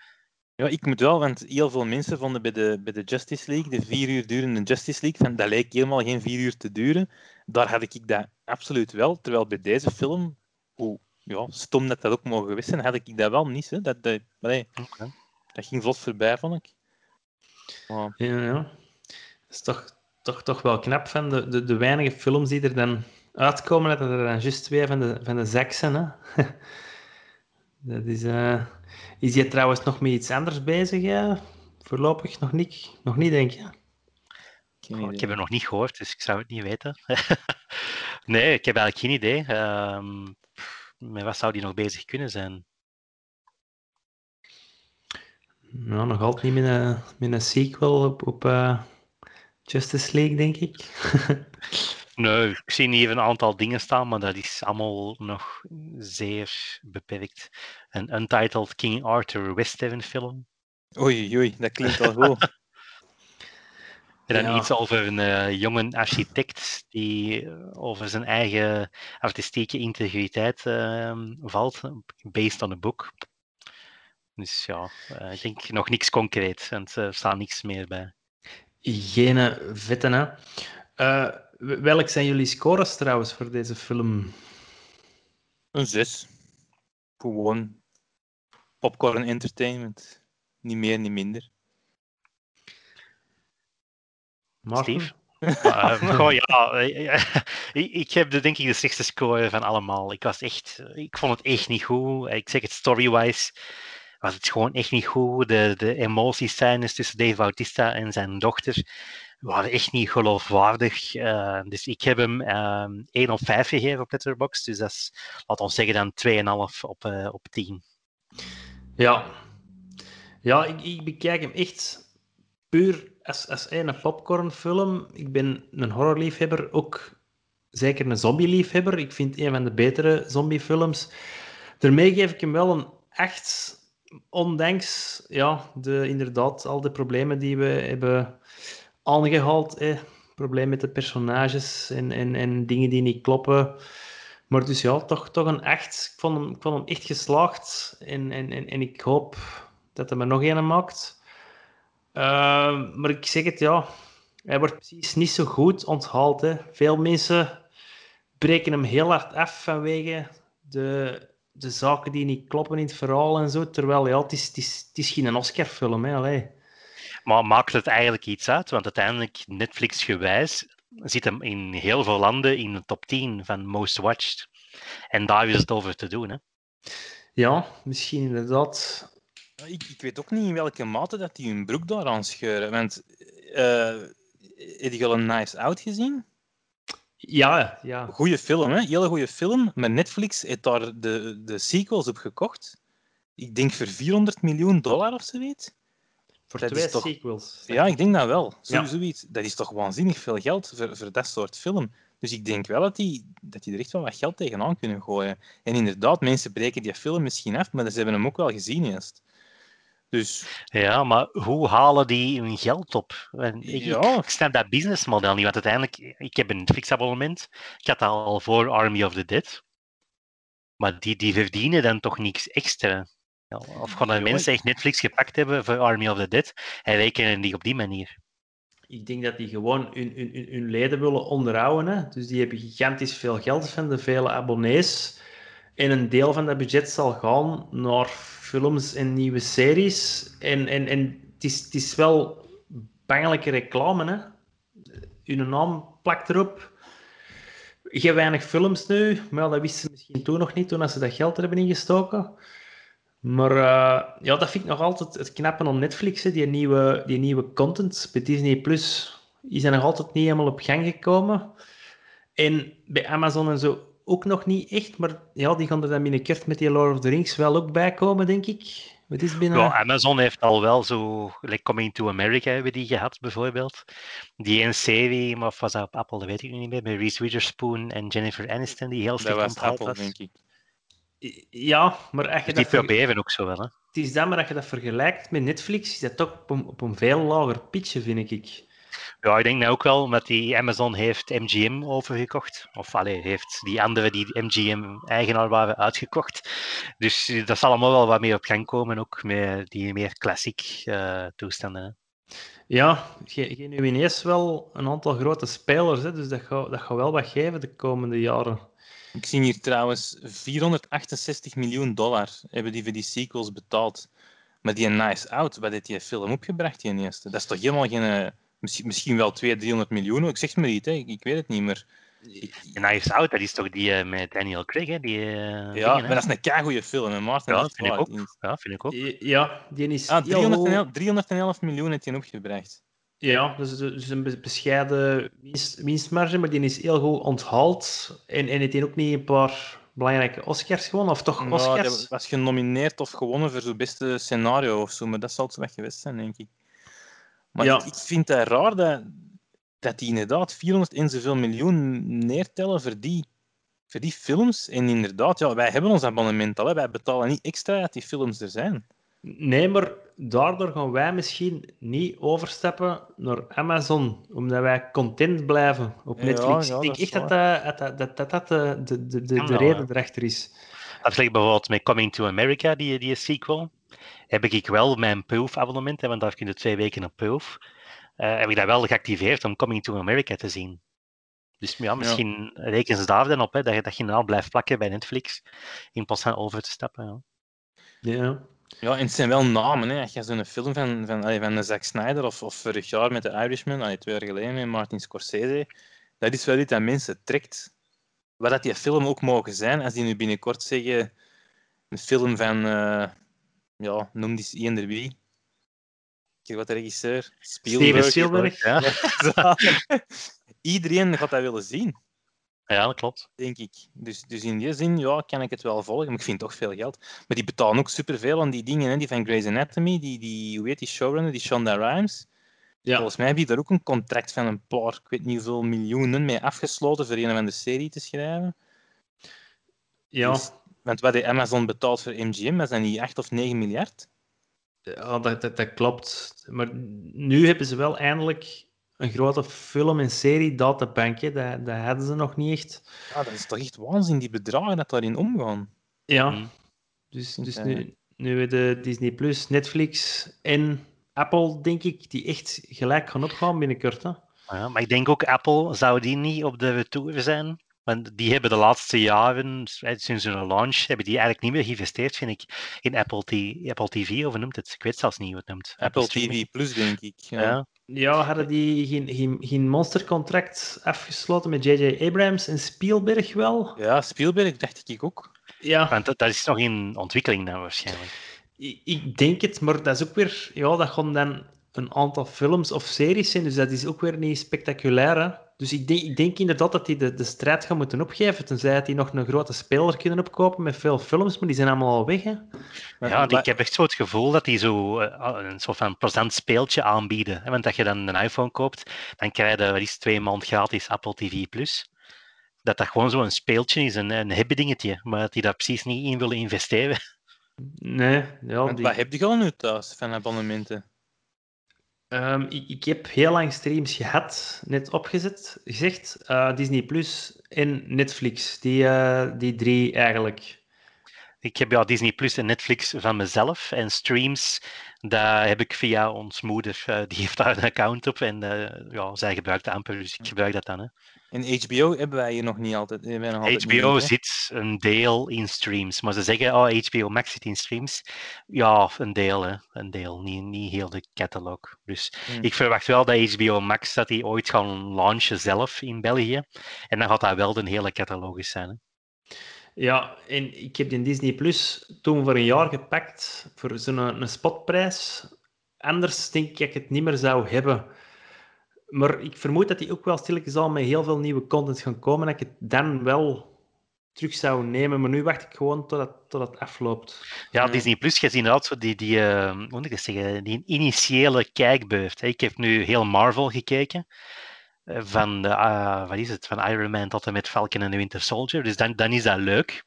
Ja, ik moet wel, want heel veel mensen vonden bij de, bij de Justice League, de vier uur durende Justice League, van, dat leek helemaal geen vier uur te duren. Daar had ik dat absoluut wel. Terwijl bij deze film, hoe ja, stom dat dat ook mogen geweest zijn, had ik dat wel niet. Hè. Dat, dat, nee, dat ging vlot voorbij, vond ik. Ja, ja. Dat is toch, toch, toch wel knap van de, de, de weinige films die er dan uitkomen, dat er dan juist twee van de, van de zak zijn. Hè? dat is, eh, is je trouwens nog met iets anders bezig? Ja? Voorlopig nog niet, nog niet denk je? Oh, ik heb het nog niet gehoord, dus ik zou het niet weten. nee, ik heb eigenlijk geen idee. Ehm, met wat zou die nog bezig kunnen zijn? Nou, nog altijd niet met een, met een sequel op, op eh, Justice League, denk ik. Nee, ik zie hier een aantal dingen staan, maar dat is allemaal nog zeer beperkt. Een Untitled King Arthur Western film. Oei, oei, dat klinkt al goed. En dan Ja. iets over een eh, jonge architect die eh, over zijn eigen artistieke integriteit ehm, valt, based on a book. Dus ja, eh, ik denk nog niks concreet en er staat niks meer bij. Geen vette, hè? Welk zijn jullie scores trouwens voor deze film? Een zes. Gewoon popcorn entertainment. Niet meer, niet minder. Steve? Goh, ja, eh, eh, ik, ik heb de, denk ik de slechtste score van allemaal. Ik, was echt, ik vond het echt niet goed. Ik zeg het story-wise, was het gewoon echt niet goed. De, de emotiescènes tussen Dave Bautista en zijn dochter waren echt niet geloofwaardig. Eh, dus ik heb hem ehm 1 op 5 gegeven op Letterboxd. Dus dat is, laat ons zeggen, dan 2,5 op, eh, op 10. Ja. Ja, ik, ik bekijk hem echt puur als, als een popcornfilm. Ik ben een horrorliefhebber, ook zeker een zombieliefhebber. Ik vind een van de betere zombiefilms. Daarmee geef ik hem wel een 8, ondanks ja, de, inderdaad al de problemen die we hebben aangehaald. Eh. Probleem met de personages en, en, en dingen die niet kloppen. Maar dus ja, toch, toch een 8. Ik vond hem, ik vond hem echt geslaagd. En, en, en, en ik hoop dat hij er nog een maakt. Uh, maar ik zeg het, ja. Hij wordt precies niet zo goed onthaald. Hè. Veel mensen breken hem heel hard af vanwege de, de zaken die niet kloppen in het verhaal en zo. Terwijl, ja, het is, het is, is geen Oscar-film, hè. Maar maakt het eigenlijk iets uit? Want uiteindelijk, Netflix-gewijs, zit hem in heel veel landen in de top 10 van Most Watched. En daar is het over te doen. Hè? Ja, misschien inderdaad. Ik, ik weet ook niet in welke mate dat die hun broek daaraan scheuren. Want, eh heb je al een Nice Out gezien? Ja, ja. Goeie film, hè? Hele goede film. Maar Netflix heeft daar de, de sequels op gekocht. Ik denk voor 400 miljoen dollar of zoiets. Voor Dat twee toch- sequels. Ja, ik denk dat wel. Zo. Zoiets. Dat is toch waanzinnig veel geld voor, voor dat soort film. Dus ik denk wel dat die, dat die er echt wel wat geld tegenaan kunnen gooien. En inderdaad, mensen breken die film misschien af, maar ze hebben hem ook wel gezien eerst. Dus Ja, maar hoe halen die hun geld op? En Ik, Ja. ik, ik snap dat businessmodel niet, want uiteindelijk, ik heb een Netflix-abonnement. Ik had dat al voor Army of the Dead. Maar die, die verdienen dan toch niks extra. Ja, of gewoon dat Ja, mensen echt Netflix gepakt hebben voor Army of the Dead en rekenen die op die manier. Ik denk dat die gewoon hun, hun, hun, hun leden willen onderhouden. Hè? Dus die hebben gigantisch veel geld van de vele abonnees. En een deel van dat budget zal gaan naar films en nieuwe series. En, en, en het, is, het is wel bangelijke reclame. Hè? Hun naam plakt erop. Je hebt weinig films nu, maar dat wisten ze misschien toen nog niet, toen ze dat geld er hebben ingestoken. Maar eh, ja, dat vind ik nog altijd het knappen om Netflix, hè, die, nieuwe, die nieuwe content bij Disney Plus. Die zijn nog altijd niet helemaal op gang gekomen. En bij Amazon en zo ook nog niet echt, maar ja, die gaan er dan binnenkort met die Lord of the Rings wel ook bij komen, denk ik. Wat is binnen... Ja, Amazon heeft al wel zo, like Coming to America hebben die gehad bijvoorbeeld. Die een serie, maar of was dat op Apple, dat weet ik nu niet meer, met Reese Witherspoon en Jennifer Aniston, die heel Dat slecht was onthaald Apple, was. denk ik. Ja, maar Dus die dat ook zo wel, hè. het is dan maar als je dat vergelijkt met Netflix, is dat toch op een, op een veel lager pitje, vind ik. Ja, ik denk nou ook wel, omdat die Amazon heeft MGM overgekocht. Of allee, heeft die andere die MGM-eigenaar waren uitgekocht. Dus dat zal allemaal wel wat meer op gang komen, ook met die meer classic eh, toestanden. Hè. Ja, je, je nu ineens wel een aantal grote spelers, hè, dus dat gaat, dat gaat wel wat geven de komende jaren. Ik zie hier trouwens 468 miljoen dollar hebben die voor die sequels betaald. Maar die Nice Out, wat heeft die film opgebracht, die eerste? Dat is toch helemaal geen... eh, Misschien, misschien wel 200, 300 miljoen? Ik zeg maar niet, hè. Ik, ik weet het niet, En Knives Out, dat is toch die eh, met Daniel Craig, hè? Die, eh, ja, dingen, hè? maar dat is een keigoede film, hè, Maarten? Ja, vind ik ook. Ja, vind ik ook. Ja, die is Ah, heel 311, hoog. 311 miljoen heeft hij opgebracht. Ja, dus, dus een be- bescheiden winst, winstmarge, maar die is heel goed onthaald. En, en heeft hij ook niet een paar belangrijke Oscars gewonnen? Of toch Oscars? was genomineerd of gewonnen voor zo'n beste scenario of zo, maar dat zal het weg geweest zijn, denk ik. Maar Ja. ik, ik vind het raar dat, dat die inderdaad 400 en zoveel miljoen neertellen voor die, voor die films. En inderdaad, ja, wij hebben ons abonnement al, hè. wij betalen niet extra dat die films er zijn. Nee, maar daardoor gaan wij misschien niet overstappen naar Amazon, omdat wij content blijven op Ja, Netflix. ja, ik denk echt dat dat, dat, dat, dat, de, de, de, de, de reden ja. erachter is. Dat ligt bijvoorbeeld met Coming to America, die, die sequel. Heb ik wel mijn Pulf-abonnement, hè, want daar kun je twee weken op Pulf. eh, heb ik dat wel geactiveerd om Coming to America te zien. Dus ja, misschien rekenen ze daar dan op, hè, dat je dat generaal blijft plakken bij Netflix, in plaats van over te stappen. Ja. Ja. Ja, en het zijn wel namen. Hè. Als je zo'n film van, van, allee, van de Zack Snyder of, of vorig jaar met de Irishman, allee, twee jaar geleden met Martin Scorsese, dat is wel iets dat mensen trekt. Wat dat die film ook mogen zijn, als die nu binnenkort zeggen, een film van, eh, ja, noem die eens eender wie. Kijk wat de regisseur, Steven Spielberg. Spielberg. Ja. Iedereen gaat dat willen zien, ja, dat klopt. denk ik. Dus, dus in die zin, ja, kan ik het wel volgen, maar ik vind toch veel geld. Maar die betalen ook superveel aan die dingen, hè, die van Grey's Anatomy, die, die, hoe heet die showrunner, die Shonda Rhimes. Ja. Volgens mij heb je daar ook een contract van een paar, ik weet niet hoeveel miljoenen mee afgesloten voor een van de serie te schrijven. Ja. Dus- want wat de Amazon betaalt voor MGM, dat zijn niet 8 of 9 miljard. Ja, dat, dat, dat klopt. Maar nu hebben ze wel eindelijk een grote film- en serie-databank. hè. Dat, dat hadden ze nog niet echt. Ja, dat is toch echt waanzin, die bedragen dat daarin omgaan. Ja, Mm. dus, dus nu, nu hebben de Disney Plus, Netflix en Apple, denk ik, die echt gelijk gaan opgaan binnenkort. Hè? Ja, maar ik denk ook Apple, zou die niet op de retour zijn? Want die hebben de laatste jaren, sinds hun launch, hebben die eigenlijk niet meer geïnvesteerd, vind ik, in Apple, T- Apple TV, of hoe noemt het? Ik weet zelfs niet hoe het noemt. Apple. TV Plus, denk ik. Ja. Ja. Ja, hadden die geen, geen, geen monstercontract afgesloten met J.J. Abrams en Spielberg wel? ja, Spielberg dacht ik ook. Ja, Want dat, dat is nog in ontwikkeling dan waarschijnlijk. ik, ik denk het, maar dat is ook weer... Ja, dat gaan dan een aantal films of series zijn, dus dat is ook weer niet spectaculair. Hè? Dus ik denk, ik denk inderdaad dat die de, de strijd gaan moeten opgeven, tenzij dat die nog een grote speler kunnen opkopen met veel films, maar die zijn allemaal al weg. Hè? Ja, ik heb echt zo het gevoel dat die zo eh, een soort van present speeltje aanbieden. hè. Want als je dan een iPhone koopt, dan krijg je wat is het, twee maand gratis Apple TV+. Plus. Dat dat gewoon zo'n speeltje is, een, een hippe dingetje, maar dat die daar precies niet in willen investeren. Nee, ja, Want die- wat heb je al nu thuis van abonnementen? Ehm, ik, ik heb heel lang streams gehad, net opgezet, gezegd. eh, Disney Plus en Netflix, die, eh, die drie eigenlijk. Ik heb ja, Disney Plus en Netflix van mezelf. En streams, daar heb ik via ons moeder. eh, die heeft daar een account op. En ja, zij gebruikt de amper, dus ik gebruik dat dan. Hè. En HBO hebben wij hier nog niet altijd. wij nog altijd HBO zit een deel in streams. Maar ze zeggen, oh, HBO Max zit in streams. Ja, een deel, hè. Een deel. Niet, niet heel de catalog. Dus Hmm. ik verwacht wel dat HBO Max dat die ooit gaan launchen zelf in België. En dan gaat dat wel de hele catalogus zijn. Hè. Ja, en ik heb die Disney Plus toen voor een jaar gepakt voor zo'n een spotprijs. Anders denk ik dat ik het niet meer zou hebben. Maar ik vermoed dat die ook wel stilletjes al met heel veel nieuwe content gaan komen. Dat ik het dan wel terug zou nemen. Maar nu wacht ik gewoon totdat, totdat het afloopt. Ja, Ja. Disney Plus, je ziet inderdaad zo die, die, eh, hoe moet ik dat zeggen, die initiële kijkbeurt. hè. Ik heb nu heel Marvel gekeken. eh, Van, de, ah, wat is het, van Iron Man tot en met Falcon en de Winter Soldier. Dus dan, dan is dat leuk.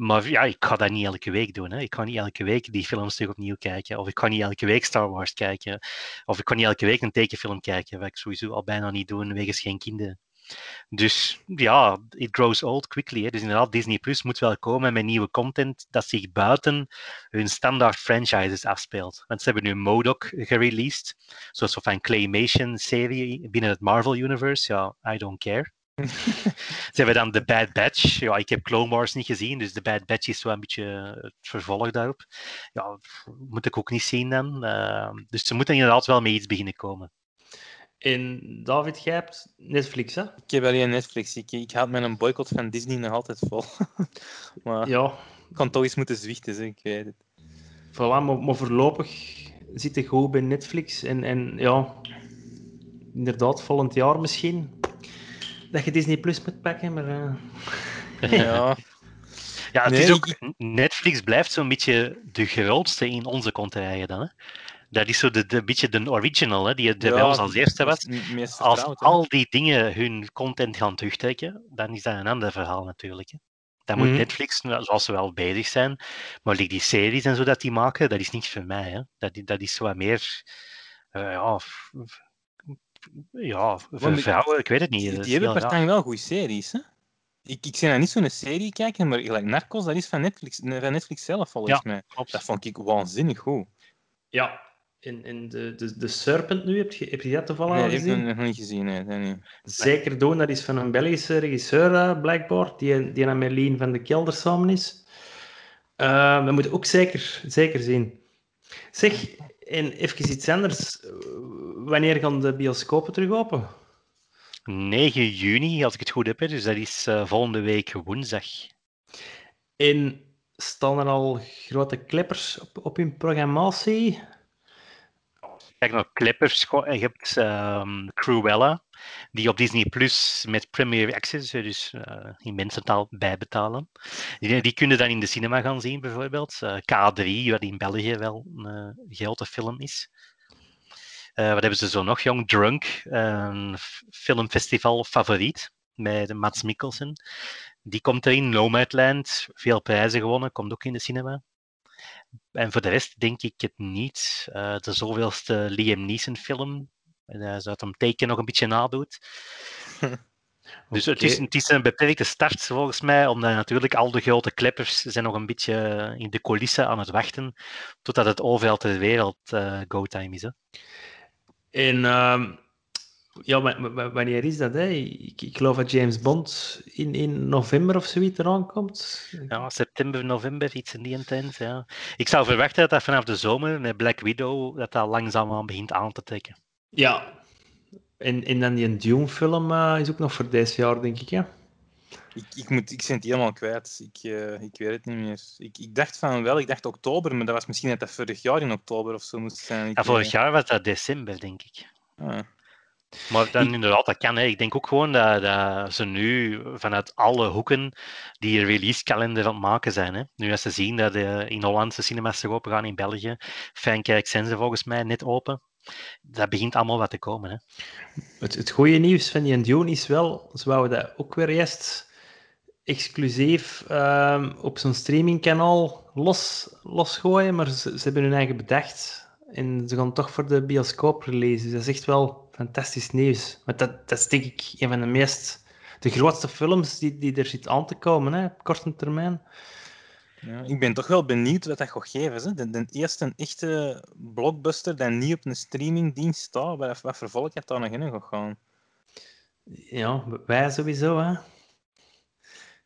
Maar ja, ik ga dat niet elke week doen. Hè. Ik ga niet elke week die films opnieuw kijken. Of ik ga niet elke week Star Wars kijken. Of ik ga niet elke week een tekenfilm kijken. Wat ik sowieso al bijna niet doe, wegens geen kinderen. Dus ja, it grows old quickly. Hè. Dus inderdaad, Disney Plus moet wel komen met nieuwe content dat zich buiten hun standaard franchises afspeelt. Want ze hebben nu MODOK gereleased, zo'n soort van claymation-serie binnen het Marvel-universe. Ja, I don't care. Ze hebben dan The Bad Batch. Ja, ik heb Clone Wars niet gezien, dus The Bad Batch is wel een beetje het vervolg daarop. Ja, moet ik ook niet zien dan. Uh, dus ze moeten inderdaad wel met iets beginnen komen. En David, jij hebt Netflix, hè? Ik heb alleen Netflix. Ik, ik houd mijn boycott van Disney nog altijd vol. maar Ja, ik kan toch eens moeten zwichten, zeg, ik weet het. voilà, maar, maar voorlopig zit ik goed bij Netflix. En, en ja, inderdaad, volgend jaar misschien dat je Disney Plus moet pakken, maar... eh, Ja, Ja, het Nee, is ook, Netflix blijft zo'n beetje de grootste in onze contraien dan. Hè? Dat is zo de, de beetje de original, hè, die de ja, bij ons als eerste was. Als al die dingen hun content gaan terugtrekken, dan is dat een ander verhaal natuurlijk. Hè. Dan moet Mhm. Netflix, nou, zoals ze wel bezig zijn, maar like die series en zo dat die maken, dat is niks voor mij. Hè. Dat, dat is zo wat meer. eh, ja, ja, voor vrouwen, ik weet het niet. Die, die hebben partij wel goede series, hè? Ik, ik ben nou niet zo'n serie kijken, maar gelijk Narcos, dat is van Netflix, van Netflix zelf volgens Ja. mij. Klopt. Dat vond ik waanzinnig goed. ja, en, en de, de, de Serpent nu, heb je, heb je dat toevallig Nee, al die heb ik gezien? nog niet gezien. Nee. Zeker doen, dat is van een Belgische regisseur, eh, blijkbaar, die, die aan Merlien van de Kelder samen is. Eh dat moet je ook zeker, zeker zien. Zeg, en even iets anders. Wanneer gaan de bioscopen terug open? 9 juni, als ik het goed heb, hè, dus dat is eh, volgende week woensdag. En staan er al grote kleppers op, op hun programmatie? Kijk naar Clippers. goh, Je hebt ehm, Cruella, die op Disney Plus met Premier Access, dus eh, in mensentaal bijbetalen. Die, die kunnen dan in de cinema gaan zien, bijvoorbeeld. Eh, K3, wat in België wel een eh, grote film is. Wat hebben ze zo nog? Young Drunk, een filmfestival favoriet met Mats Mikkelsen. Die komt erin, Nomadland, veel prijzen gewonnen, komt ook in de cinema. En voor de rest denk ik het niet. De zoveelste Liam Neeson film. Uh, zodat hem teken nog een beetje nadoet. Dus het, is, het is een beperkte start volgens mij, omdat natuurlijk al de grote kleppers zijn nog een beetje in de coulissen aan het wachten, totdat het overal ter wereld eh go-time is. Hè. En ehm, ja, wa- wa- wa- wanneer is dat? Hè? Ik, ik geloof dat James Bond in, in november of zoiets eraan komt. Ja, september, november, iets in die intent. Ja. Ik zou verwachten dat dat vanaf de zomer met Black Widow dat dat langzaamaan begint aan te trekken. Ja. En, en dan die Dune-film eh, is ook nog voor deze jaar, denk ik. Ja? Ik, ik, moet, ik ben het helemaal kwijt. Ik, eh, ik weet het niet meer. Ik, ik dacht van wel, ik dacht oktober, maar dat was misschien net dat vorig jaar in oktober of zo moest zijn. Ik, Ja, vorig eh, jaar was dat december, denk ik. ah. Maar dan inderdaad, dat kan. Hè. Ik denk ook gewoon dat, dat ze nu vanuit alle hoeken die releasekalender aan het maken zijn. Hè. Nu als ze zien dat de, in Hollandse cinemas er open gaan, in België, Frankrijk zijn ze volgens mij net open. Dat begint allemaal wat te komen. Hè. Het, het goede nieuws van die Dune is wel, ze wouden dat ook weer eerst exclusief ehm, op zo'n streamingkanaal los, losgooien, maar ze, ze hebben hun eigen bedacht. En ze gaan toch voor de bioscoop release. Dus dat is echt wel fantastisch nieuws. Want dat, dat is denk ik een van de meest, de grootste films die, die er zit aan te komen, hè, op korte termijn. Ja, ik ben toch wel benieuwd wat dat gaat geven. Hè? De, de eerste echte blockbuster die niet op een streamingdienst staat, wat, wat voor volk het daar nog in gaat gaan. Ja, wij sowieso, hè.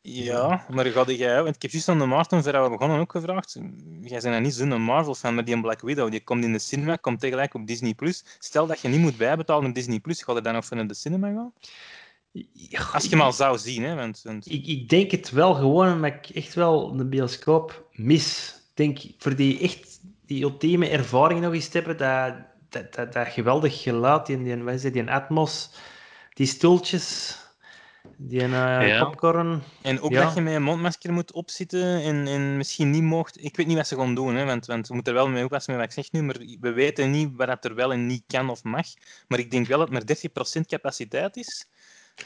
Ja, maar ga jij, want ik heb juist aan de Maarten, voor we begonnen, ook gevraagd. Jij bent niet zo'n Marvel-fan, maar die Black Widow, die komt in de cinema, komt tegelijk op Disney+. Stel dat je niet moet bijbetalen op Disney+, ga je dan nog voor naar de cinema gaan? Als je hem al zou zien, hè. Want, want- Ik, ik denk het wel gewoon, omdat ik echt wel de bioscoop mis. Ik denk, voor die echt die ultieme ervaring nog eens te hebben, dat, dat, dat, dat geweldig geluid, die, die, wat is het, die atmos, die stoeltjes, die Ja. popcorn. En ook Ja. dat je met een mondmasker moet opzitten en, en misschien niet mocht. Ik weet niet wat ze gaan doen, hè, want, want we moeten er wel mee oppassen met wat ik zeg nu, maar we weten niet wat dat er wel en niet kan of mag. Maar ik denk wel dat het maar 30% capaciteit is.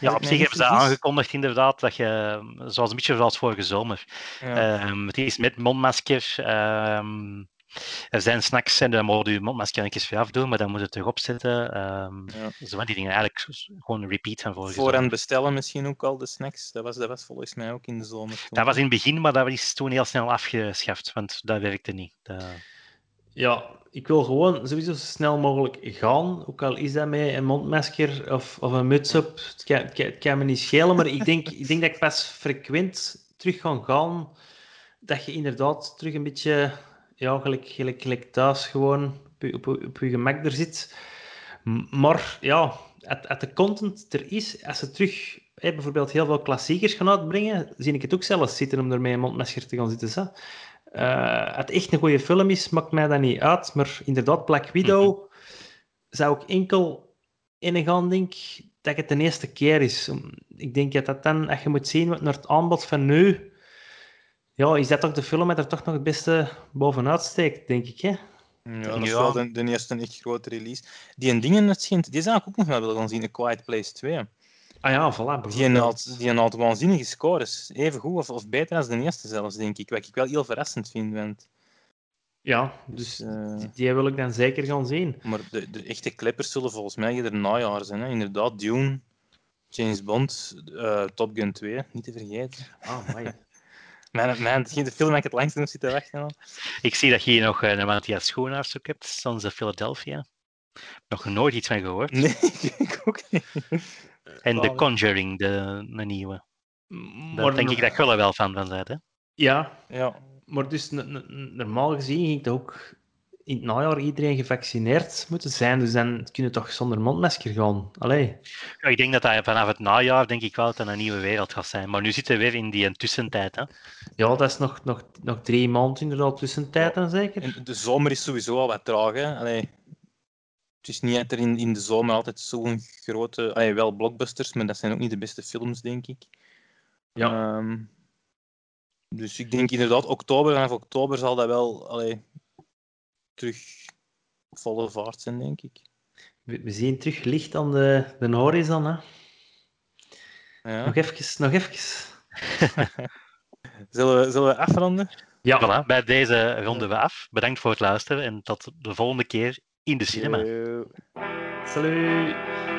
Ja, op zich hebben ze aangekondigd inderdaad dat je, zoals een beetje zoals vorige zomer, Ja. Ehm, het is met mondmasker. ehm, er zijn snacks en dan moet je mondmasker een keer weer afdoen, maar dan moet je het erop zetten. ehm Ja. Zo van die dingen eigenlijk gewoon een repeat van vorige zomer. bestellen misschien ook al de snacks. Dat was, dat was volgens mij ook in de zomer. toen. Dat was in het begin, maar dat is toen heel snel afgeschaft, want dat werkte niet. Dat- Ja, ik wil gewoon sowieso zo snel mogelijk gaan. Ook al is dat met een mondmasker of, of een muts op. Het kan, kan, kan me niet schelen, maar ik denk, ik denk dat ik pas frequent terug ga gaan. Dat je inderdaad terug een beetje, ja, gelijk, gelijk, thuis gewoon op op, je- gemak er zit. Maar ja, als de content er is, als ze terug bijvoorbeeld heel veel klassiekers gaan uitbrengen, zie ik het ook zelfs zitten om er met een mondmasker te gaan zitten. Hè. Eh, als het echt een goede film is, maakt mij dat niet uit. Maar inderdaad, Black Widow zou ik enkel in gaan, denk dat het de eerste keer is. Ik denk dat dat dan, als je moet zien wat naar het aanbod van nu, ja, is dat toch de film dat er toch nog het beste bovenuit steekt, denk ik. Hè? Ja, dat is Ja. wel de, de eerste echt grote release. Die en dingen, het schijnt, die zou ik ook nog wel willen gaan zien, A Quiet Place 2. Ah ja, voilà. Die had, die had waanzinnige scores. Even goed of, of beter dan de eerste zelfs, denk ik. Wat ik wel heel verrassend vind. Want, Ja, dus dus, eh, die- die wil ik dan zeker gaan zien. maar de, de echte kleppers zullen volgens mij ieder najaar zijn. Hè. Inderdaad, Dune, James Bond, eh, Top Gun 2, niet te vergeten. Ah, mooi. Mijn, mijn, de film waar ik het langst op zit te wachten. al. Ik zie dat je hier nog eh, een Matthias Schoenaars ook hebt, Sons of Philadelphia. Nog nooit iets van gehoord. Nee, ik ook niet. En The. Conjuring, de, de nieuwe. Daar Maar denk ik dat je er wel van van bent, hè? Ja, Ja, maar dus normaal gezien ging het ook in het najaar iedereen gevaccineerd moeten zijn. Dus dan kun je toch zonder mondmasker gaan. Allee. Ja, ik denk dat dat vanaf het najaar denk ik wel dat dat een nieuwe wereld gaat zijn. Maar nu zitten we weer in die tussentijd. Hè? Ja, dat is nog, nog, nog drie maanden inderdaad tussentijd dan zeker. en de zomer is sowieso al wat traag. Hè. Allee, het is niet dat er in, in de zomer altijd zo'n grote... Allee, wel blockbusters, maar dat zijn ook niet de beste films, denk ik. Ja. Ehm, dus ik denk inderdaad, oktober, vanaf oktober zal dat wel allee, terug volle vaart zijn, denk ik. We, we zien terug licht aan de, de horizon. Hè. Ja. Nog even, nog even. Zullen, we, zullen we afronden? Ja, Voilà, bij deze ronden we af. Bedankt voor het luisteren en tot de volgende keer in de cinema. Yo. salut.